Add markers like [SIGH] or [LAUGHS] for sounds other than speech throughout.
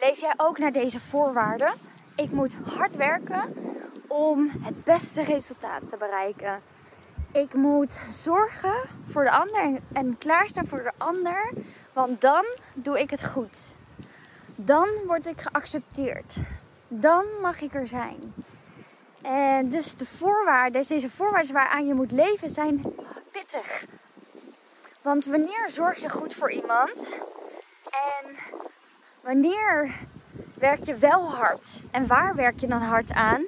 Leef jij ook naar deze voorwaarden? Ik moet hard werken om het beste resultaat te bereiken. Ik moet zorgen voor de ander en klaarstaan voor de ander, want dan doe ik het goed. Dan word ik geaccepteerd. Dan mag ik er zijn. En dus de voorwaarden, deze voorwaarden waaraan je moet leven, zijn pittig. Want wanneer zorg je goed voor iemand? En wanneer werk je wel hard? En waar werk je dan hard aan?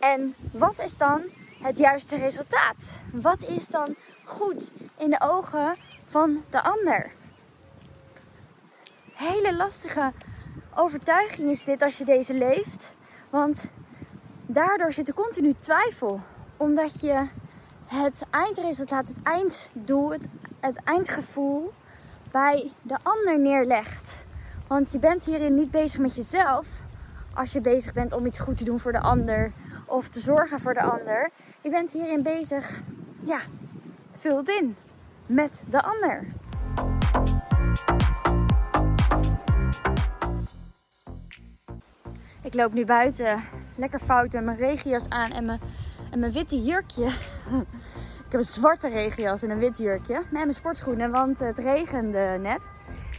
En wat is dan het juiste resultaat? Wat is dan goed in de ogen van de ander? Hele lastige overtuiging is dit als je deze leeft. Want daardoor zit er continu twijfel. Omdat je het eindresultaat, het einddoel, het, het eindgevoel bij de ander neerlegt. Want je bent hierin niet bezig met jezelf. Als je bezig bent om iets goed te doen voor de ander of te zorgen voor de ander. Je bent hierin bezig, ja, vul het in met de ander. Ik loop nu buiten, lekker fout met mijn regenjas aan en mijn, en mijn witte jurkje. [LAUGHS] Ik heb een zwarte regenjas en een wit jurkje. Met mijn sportschoenen, want het regende net.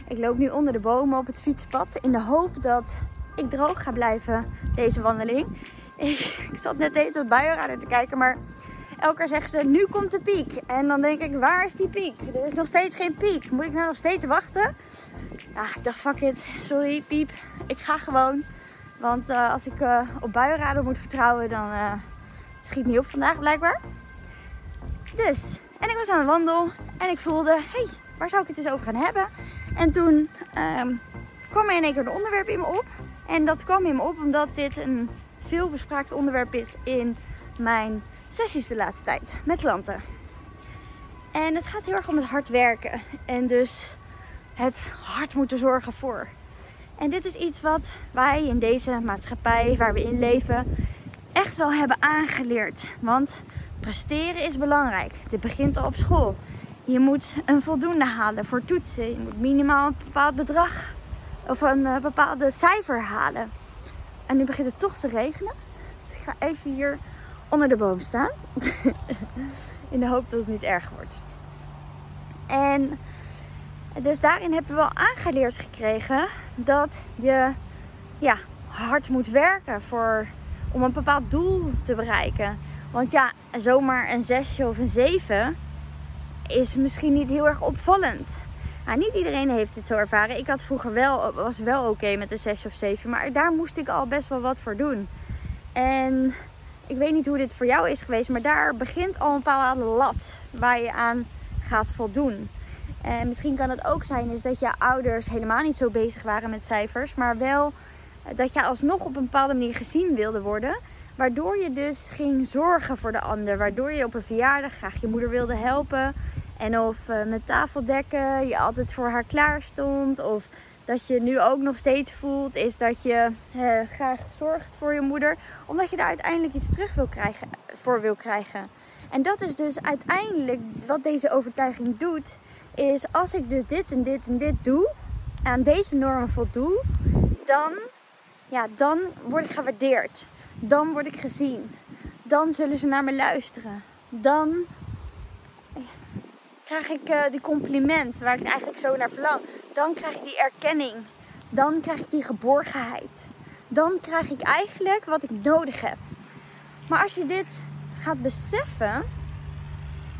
Ik loop nu onder de bomen op het fietspad in de hoop dat ik droog ga blijven deze wandeling. Ik, zat net even tot buienradar te kijken, maar elke keer zeggen ze nu komt de piek. En dan denk ik, waar is die piek? Er is nog steeds geen piek. Moet ik nou nog steeds wachten? Ja, ik dacht, fuck it. Sorry, piep. Ik ga gewoon. Want uh, als ik uh, op buienradar moet vertrouwen, dan uh, schiet niet op vandaag blijkbaar. Dus, en ik was aan de wandel en ik voelde, hey, waar zou ik het eens over gaan hebben? En toen um, kwam er in één keer een onderwerp in me op. En dat kwam in me op omdat dit een veel bespraakt onderwerp is in mijn sessies de laatste tijd met klanten. En het gaat heel erg om het hard werken. En dus het hard moeten zorgen voor. En dit is iets wat wij in deze maatschappij waar we in leven echt wel hebben aangeleerd. Want presteren is belangrijk. Dit begint al op school. Je moet een voldoende halen voor toetsen. Je moet minimaal een bepaald bedrag of een uh, bepaalde cijfer halen. En nu begint het toch te regenen. Dus ik ga even hier onder de boom staan. [LAUGHS] In de hoop dat het niet erg wordt. En dus daarin hebben we wel aangeleerd gekregen dat je ja, hard moet werken voor, om een bepaald doel te bereiken. Want ja, zomaar een zesje of een zeven is misschien niet heel erg opvallend. Nou, niet iedereen heeft dit zo ervaren. Ik had vroeger wel, was wel oké met een 6 of 7. Maar daar moest ik al best wel wat voor doen. En ik weet niet hoe dit voor jou is geweest. Maar daar begint al een bepaalde lat waar je aan gaat voldoen. En misschien kan het ook zijn is dat je ouders helemaal niet zo bezig waren met cijfers. Maar wel dat je alsnog op een bepaalde manier gezien wilde worden. Waardoor je dus ging zorgen voor de ander. Waardoor je op een verjaardag graag je moeder wilde helpen. En of uh, met tafeldekken je altijd voor haar klaar stond. Of dat je nu ook nog steeds voelt, is dat je uh, graag zorgt voor je moeder. Omdat je daar uiteindelijk iets terug wil krijgen, voor wil krijgen. En dat is dus uiteindelijk wat deze overtuiging doet. Is als ik dus dit en dit en dit doe, aan deze normen voldoe, dan, ja, dan word ik gewaardeerd. Dan word ik gezien. Dan zullen ze naar me luisteren. Dan krijg ik uh, die compliment waar ik eigenlijk zo naar verlang. Dan krijg ik die erkenning. Dan krijg ik die geborgenheid. Dan krijg ik eigenlijk wat ik nodig heb. Maar als je dit gaat beseffen,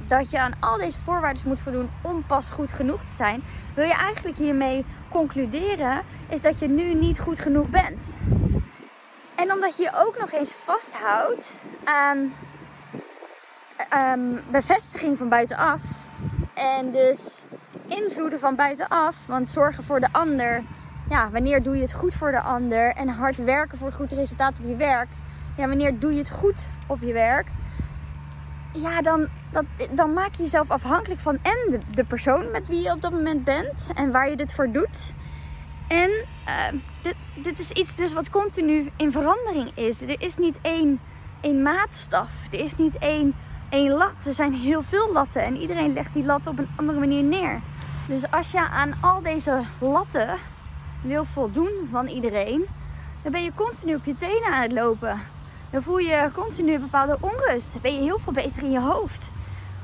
dat je aan al deze voorwaarden moet voldoen om pas goed genoeg te zijn, wil je eigenlijk hiermee concluderen, is dat je nu niet goed genoeg bent. En omdat je je ook nog eens vasthoudt aan um, bevestiging van buitenaf, en dus invloeden van buitenaf, want zorgen voor de ander. Ja, wanneer doe je het goed voor de ander? En hard werken voor een goed resultaat op je werk. Ja, wanneer doe je het goed op je werk? Ja, dan, dat, dan maak je jezelf afhankelijk van en de, persoon met wie je op dat moment bent en waar je dit voor doet. En uh, dit, dit is iets dus wat continu in verandering is. Er is niet één, één maatstaf. Er is niet één één lat. Er zijn heel veel latten en iedereen legt die lat op een andere manier neer. Dus als je aan al deze latten wil voldoen van iedereen, dan ben je continu op je tenen aan het lopen. Dan voel je continu bepaalde onrust. Dan ben je heel veel bezig in je hoofd.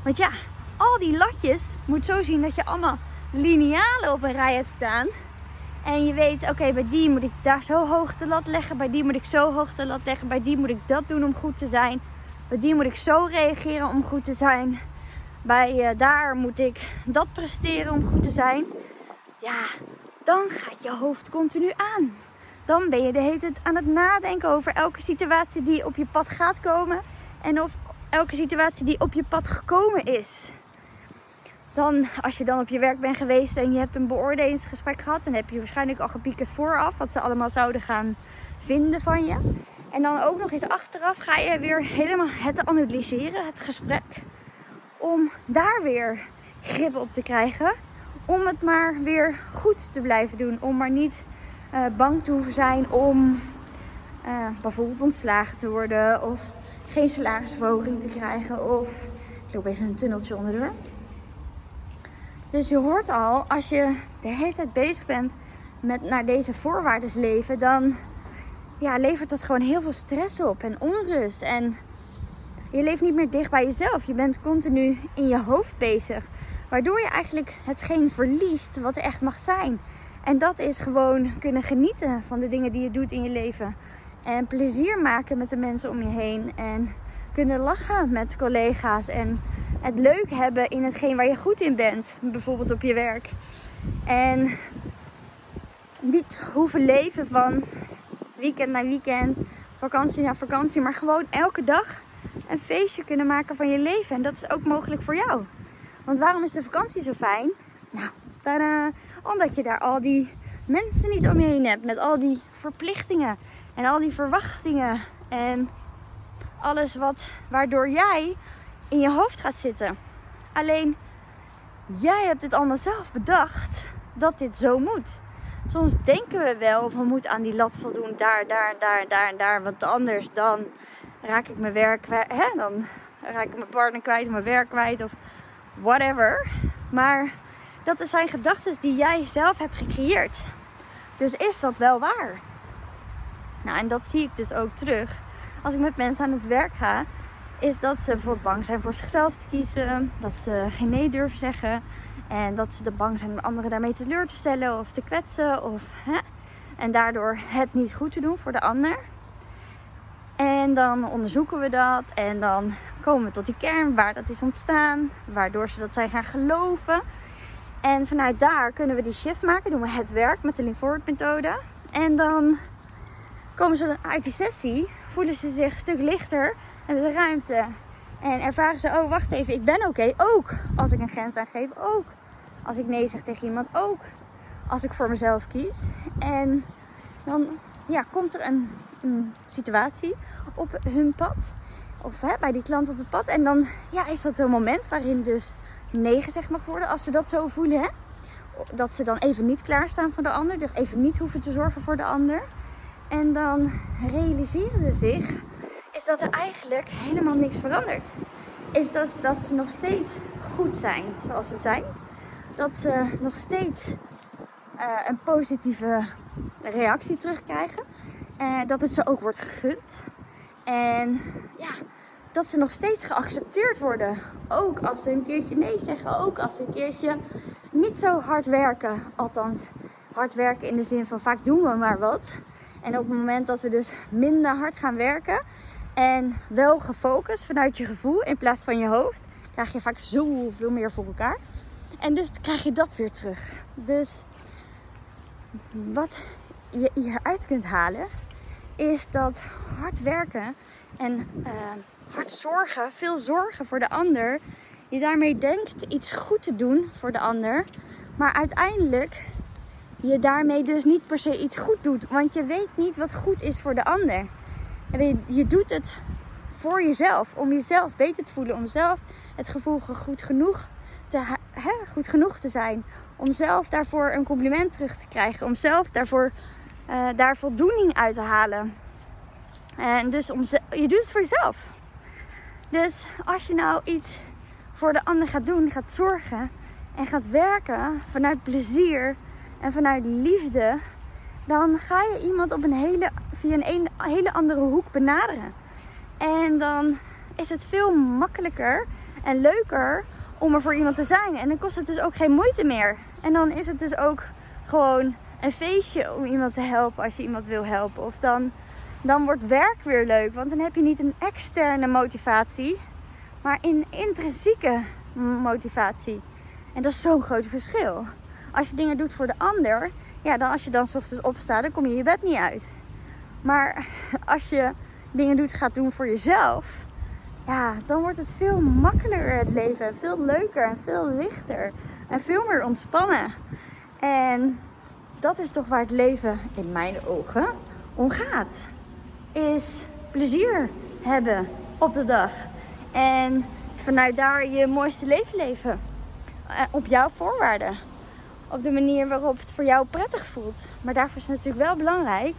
Want ja, al die latjes moet zo zien dat je allemaal linealen op een rij hebt staan. En je weet, oké, bij die moet ik daar zo hoog de lat leggen. Bij die moet ik zo hoog de lat leggen. Bij die moet ik dat doen om goed te zijn. Bij die moet ik zo reageren om goed te zijn. Bij uh, daar moet ik dat presteren om goed te zijn. Ja, dan gaat je hoofd continu aan. Dan ben je de hele tijd aan het nadenken over elke situatie die op je pad gaat komen. En of elke situatie die op je pad gekomen is. Dan, als je dan op je werk bent geweest en je hebt een beoordelingsgesprek gehad, dan heb je waarschijnlijk al gepiekerd vooraf wat ze allemaal zouden gaan vinden van je. En dan ook nog eens achteraf ga je weer helemaal het analyseren, het gesprek. Om daar weer grip op te krijgen. Om het maar weer goed te blijven doen. Om maar niet uh, bang te hoeven zijn om uh, bijvoorbeeld ontslagen te worden. Of geen salarisverhoging te krijgen. Of ik loop even een tunneltje onderdoor. Dus je hoort al, als je de hele tijd bezig bent met naar deze voorwaarden leven, dan ja, levert dat gewoon heel veel stress op en onrust. En je leeft niet meer dicht bij jezelf. Je bent continu in je hoofd bezig. Waardoor je eigenlijk hetgeen verliest wat er echt mag zijn. En dat is gewoon kunnen genieten van de dingen die je doet in je leven. En plezier maken met de mensen om je heen. En kunnen lachen met collega's. En het leuk hebben in hetgeen waar je goed in bent. Bijvoorbeeld op je werk. En niet hoeven leven van weekend naar weekend, vakantie naar vakantie. Maar gewoon elke dag een feestje kunnen maken van je leven. En dat is ook mogelijk voor jou. Want waarom is de vakantie zo fijn? Nou, tada, omdat je daar al die mensen niet om je heen hebt. Met al die verplichtingen en al die verwachtingen. En alles wat, waardoor jij in je hoofd gaat zitten. Alleen, jij hebt dit allemaal zelf bedacht dat dit zo moet. Soms denken we wel, we moeten aan die lat voldoen, daar, daar, daar, daar daar. Want anders dan raak ik mijn werk kwijt. Hè? Dan raak ik mijn partner kwijt, mijn werk kwijt of whatever. Maar dat zijn gedachten die jij zelf hebt gecreëerd. Dus is dat wel waar? Nou, en dat zie ik dus ook terug. Als ik met mensen aan het werk ga, is dat ze bijvoorbeeld bang zijn voor zichzelf te kiezen. Dat ze geen nee durven zeggen. En dat ze bang zijn om anderen daarmee teleur te stellen of te kwetsen. Of, hè? En daardoor het niet goed te doen voor de ander. En dan onderzoeken we dat. En dan komen we tot die kern waar dat is ontstaan. Waardoor ze dat zijn gaan geloven. En vanuit daar kunnen we die shift maken. Doen we het werk met de Lean Forward methode. En dan komen ze uit die sessie. Voelen ze zich een stuk lichter. Hebben ze ruimte. En ervaren ze, oh wacht even, ik ben oké. Ook als ik een grens aangeef. Ook als ik nee zeg tegen iemand. Ook als ik voor mezelf kies. En dan ja, komt er een, een situatie op hun pad. Of hè, bij die klant op het pad. En dan ja, is dat een moment waarin dus nee gezegd mag worden. Als ze dat zo voelen. Hè? Dat ze dan even niet klaarstaan voor de ander. Dus even niet hoeven te zorgen voor de ander. En dan realiseren ze zich. Is dat er eigenlijk helemaal niks verandert. Is dat, dat ze nog steeds goed zijn zoals ze zijn dat ze nog steeds uh, een positieve reactie terugkrijgen. En dat het ze ook wordt gegund. En ja, dat ze nog steeds geaccepteerd worden. Ook als ze een keertje nee zeggen. Ook als ze een keertje niet zo hard werken. Althans, hard werken in de zin van vaak doen we maar wat. En op het moment dat we dus minder hard gaan werken. En wel gefocust vanuit je gevoel in plaats van je hoofd. Krijg je vaak zoveel meer voor elkaar. En dus krijg je dat weer terug. Dus wat je hieruit kunt halen, is dat hard werken en uh, hard zorgen, veel zorgen voor de ander, je daarmee denkt iets goed te doen voor de ander, maar uiteindelijk je daarmee dus niet per se iets goed doet, want je weet niet wat goed is voor de ander. Je, doet het voor jezelf, om jezelf beter te voelen, om zelf het gevoel goed genoeg te, goed genoeg te zijn. Om zelf daarvoor een compliment terug te krijgen. Om zelf daarvoor uh, daar voldoening uit te halen. En dus om je doet het voor jezelf. Dus als je nou iets voor de ander gaat doen, gaat zorgen en gaat werken vanuit plezier en vanuit liefde dan ga je iemand op een hele, via een, hele andere hoek benaderen. En dan is het veel makkelijker en leuker om er voor iemand te zijn. En dan kost het dus ook geen moeite meer. En dan is het dus ook gewoon een feestje om iemand te helpen als je iemand wil helpen. Of dan, dan wordt werk weer leuk. Want dan heb je niet een externe motivatie, maar een intrinsieke motivatie. En dat is zo'n groot verschil. Als je dingen doet voor de ander, ja, dan als je dan s ochtends opstaat, dan kom je je bed niet uit. Maar [LAUGHS] als je dingen doet, gaat doen voor jezelf, ja, dan wordt het veel makkelijker het leven. Veel leuker en veel lichter. En veel meer ontspannen. En dat is toch waar het leven in mijn ogen om gaat. Is plezier hebben op de dag. En vanuit daar je mooiste leven leven. Eh, op jouw voorwaarden. Op de manier waarop het voor jou prettig voelt. Maar daarvoor is het natuurlijk wel belangrijk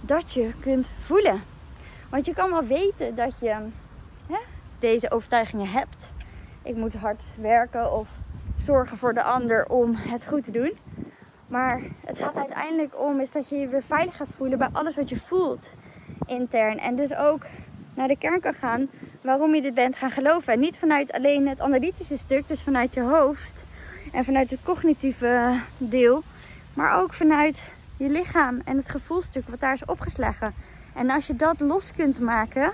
dat je kunt voelen. Want je kan wel weten dat je hè, deze overtuigingen hebt. Ik moet hard werken of zorgen voor de ander om het goed te doen. Maar het gaat uiteindelijk om is dat je je weer veilig gaat voelen bij alles wat je voelt intern. En dus ook naar de kern kan gaan waarom je dit bent gaan geloven. En niet vanuit alleen het analytische stuk, dus vanuit je hoofd en vanuit het cognitieve deel. Maar ook vanuit je lichaam en het gevoelstuk wat daar is opgeslagen. En als je dat los kunt maken,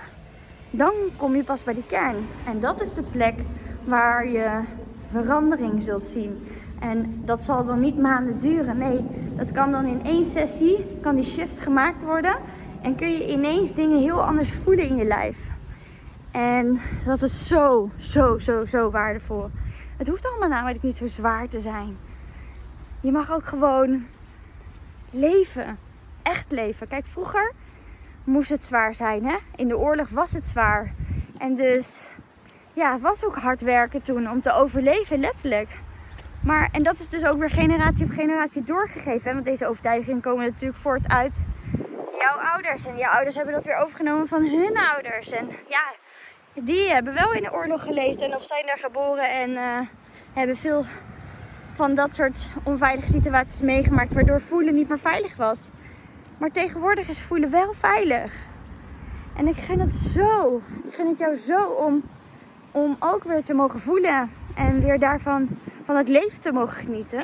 dan kom je pas bij die kern. En dat is de plek waar je verandering zult zien. En dat zal dan niet maanden duren. Nee, dat kan dan in één sessie, kan die shift gemaakt worden. En kun je ineens dingen heel anders voelen in je lijf. En dat is zo, zo, zo, zo waardevol. Het hoeft allemaal namelijk niet zo zwaar te zijn. Je mag ook gewoon leven. Echt leven. Kijk, vroeger moest het zwaar zijn. Hè? In de oorlog was het zwaar. En dus, ja, het was ook hard werken toen om te overleven, letterlijk. Maar, en dat is dus ook weer generatie op generatie doorgegeven. Hè? Want deze overtuigingen komen natuurlijk voort uit jouw ouders. En jouw ouders hebben dat weer overgenomen van hun ouders. En ja, die hebben wel in de oorlog geleefd en of zijn daar geboren en uh, hebben veel van dat soort onveilige situaties meegemaakt, waardoor voelen niet meer veilig was. Maar tegenwoordig is voelen wel veilig. En ik gun het zo. Ik gun het jou zo om, om ook weer te mogen voelen. En weer daarvan van het leven te mogen genieten.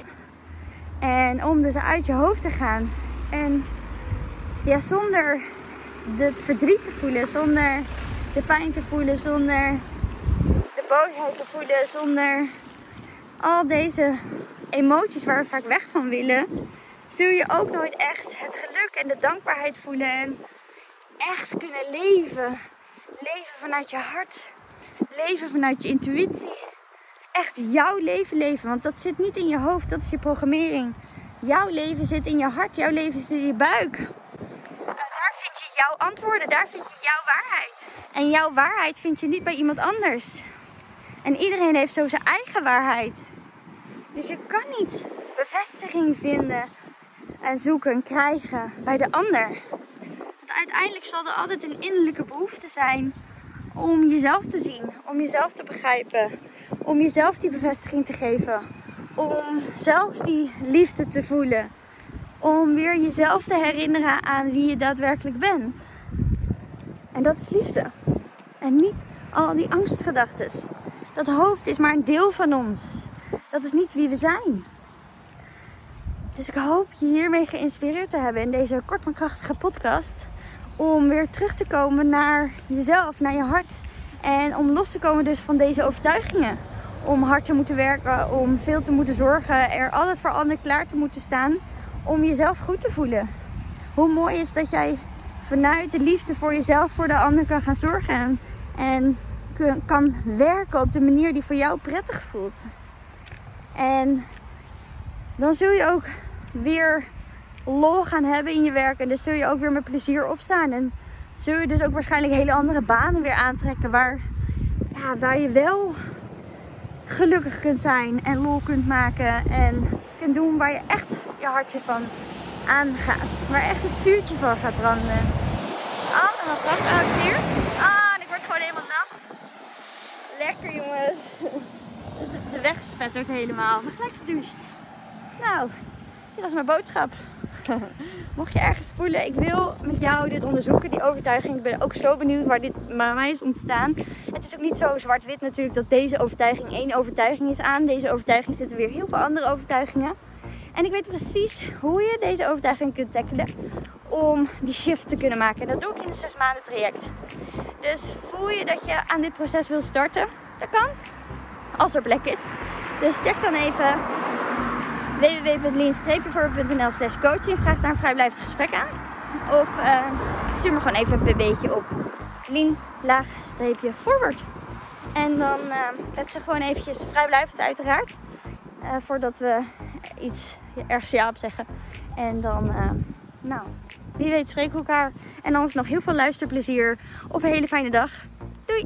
En om dus uit je hoofd te gaan. En ja, zonder het verdriet te voelen, zonder de pijn te voelen, zonder de boosheid te voelen, zonder al deze emoties waar we vaak weg van willen, zul je ook nooit echt het geluk en de dankbaarheid voelen en echt kunnen leven. Leven vanuit je hart, leven vanuit je intuïtie. Echt jouw leven leven, want dat zit niet in je hoofd, dat is je programmering. Jouw leven zit in je hart, jouw leven zit in je buik jouw antwoorden, daar vind je jouw waarheid. En jouw waarheid vind je niet bij iemand anders. En iedereen heeft zo zijn eigen waarheid. Dus je kan niet bevestiging vinden en zoeken en krijgen bij de ander. Want uiteindelijk zal er altijd een innerlijke behoefte zijn om jezelf te zien, om jezelf te begrijpen, om jezelf die bevestiging te geven, om zelf die liefde te voelen om weer jezelf te herinneren aan wie je daadwerkelijk bent. En dat is liefde. En niet al die angstgedachten. Dat hoofd is maar een deel van ons. Dat is niet wie we zijn. Dus ik hoop je hiermee geïnspireerd te hebben in deze kort maar krachtige podcast. Om weer terug te komen naar jezelf, naar je hart. En om los te komen dus van deze overtuigingen. Om hard te moeten werken, om veel te moeten zorgen, er altijd voor anderen klaar te moeten staan om jezelf goed te voelen. Hoe mooi is dat jij vanuit de liefde voor jezelf, voor de ander kan gaan zorgen. En kan werken op de manier die voor jou prettig voelt. En dan zul je ook weer lol gaan hebben in je werk. En dus zul je ook weer met plezier opstaan. En zul je dus ook waarschijnlijk hele andere banen weer aantrekken. Waar, ja, waar je wel gelukkig kunt zijn en lol kunt maken. En kunt doen waar je echt je hartje van aangaat. Waar echt het vuurtje van gaat branden. Oh, wat prachtig uit hier. Ah, en ik word gewoon helemaal nat. Lekker jongens. [LAUGHS] De weg spettert helemaal. Maar gelijk gedoucht. Nou, dit was mijn boodschap. [LAUGHS] Mocht je ergens voelen, ik wil met jou dit onderzoeken, die overtuiging. Ik ben ook zo benieuwd waar dit bij mij is ontstaan. Het is ook niet zo zwart-wit natuurlijk dat deze overtuiging één overtuiging is aan. Deze overtuiging zitten weer heel veel andere overtuigingen. En ik weet precies hoe je deze overtuiging kunt tackelen om die shift te kunnen maken. En dat doe ik in een zes maanden traject. Dus voel je dat je aan dit proces wil starten? Dat kan, als er plek is. Dus check dan even www.lean-voorbeeld.nl slash coaching. Vraag daar een vrijblijvend gesprek aan. Of uh, stuur me gewoon even een pb'tje op lean-forward. En dan uh, zet ze gewoon eventjes vrijblijvend uiteraard. Uh, voordat we iets ergens ja op zeggen. En dan, nou, wie weet spreken we elkaar. En anders nog heel veel luisterplezier. Of een hele fijne dag. Doei!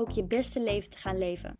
ook je beste leven te gaan leven.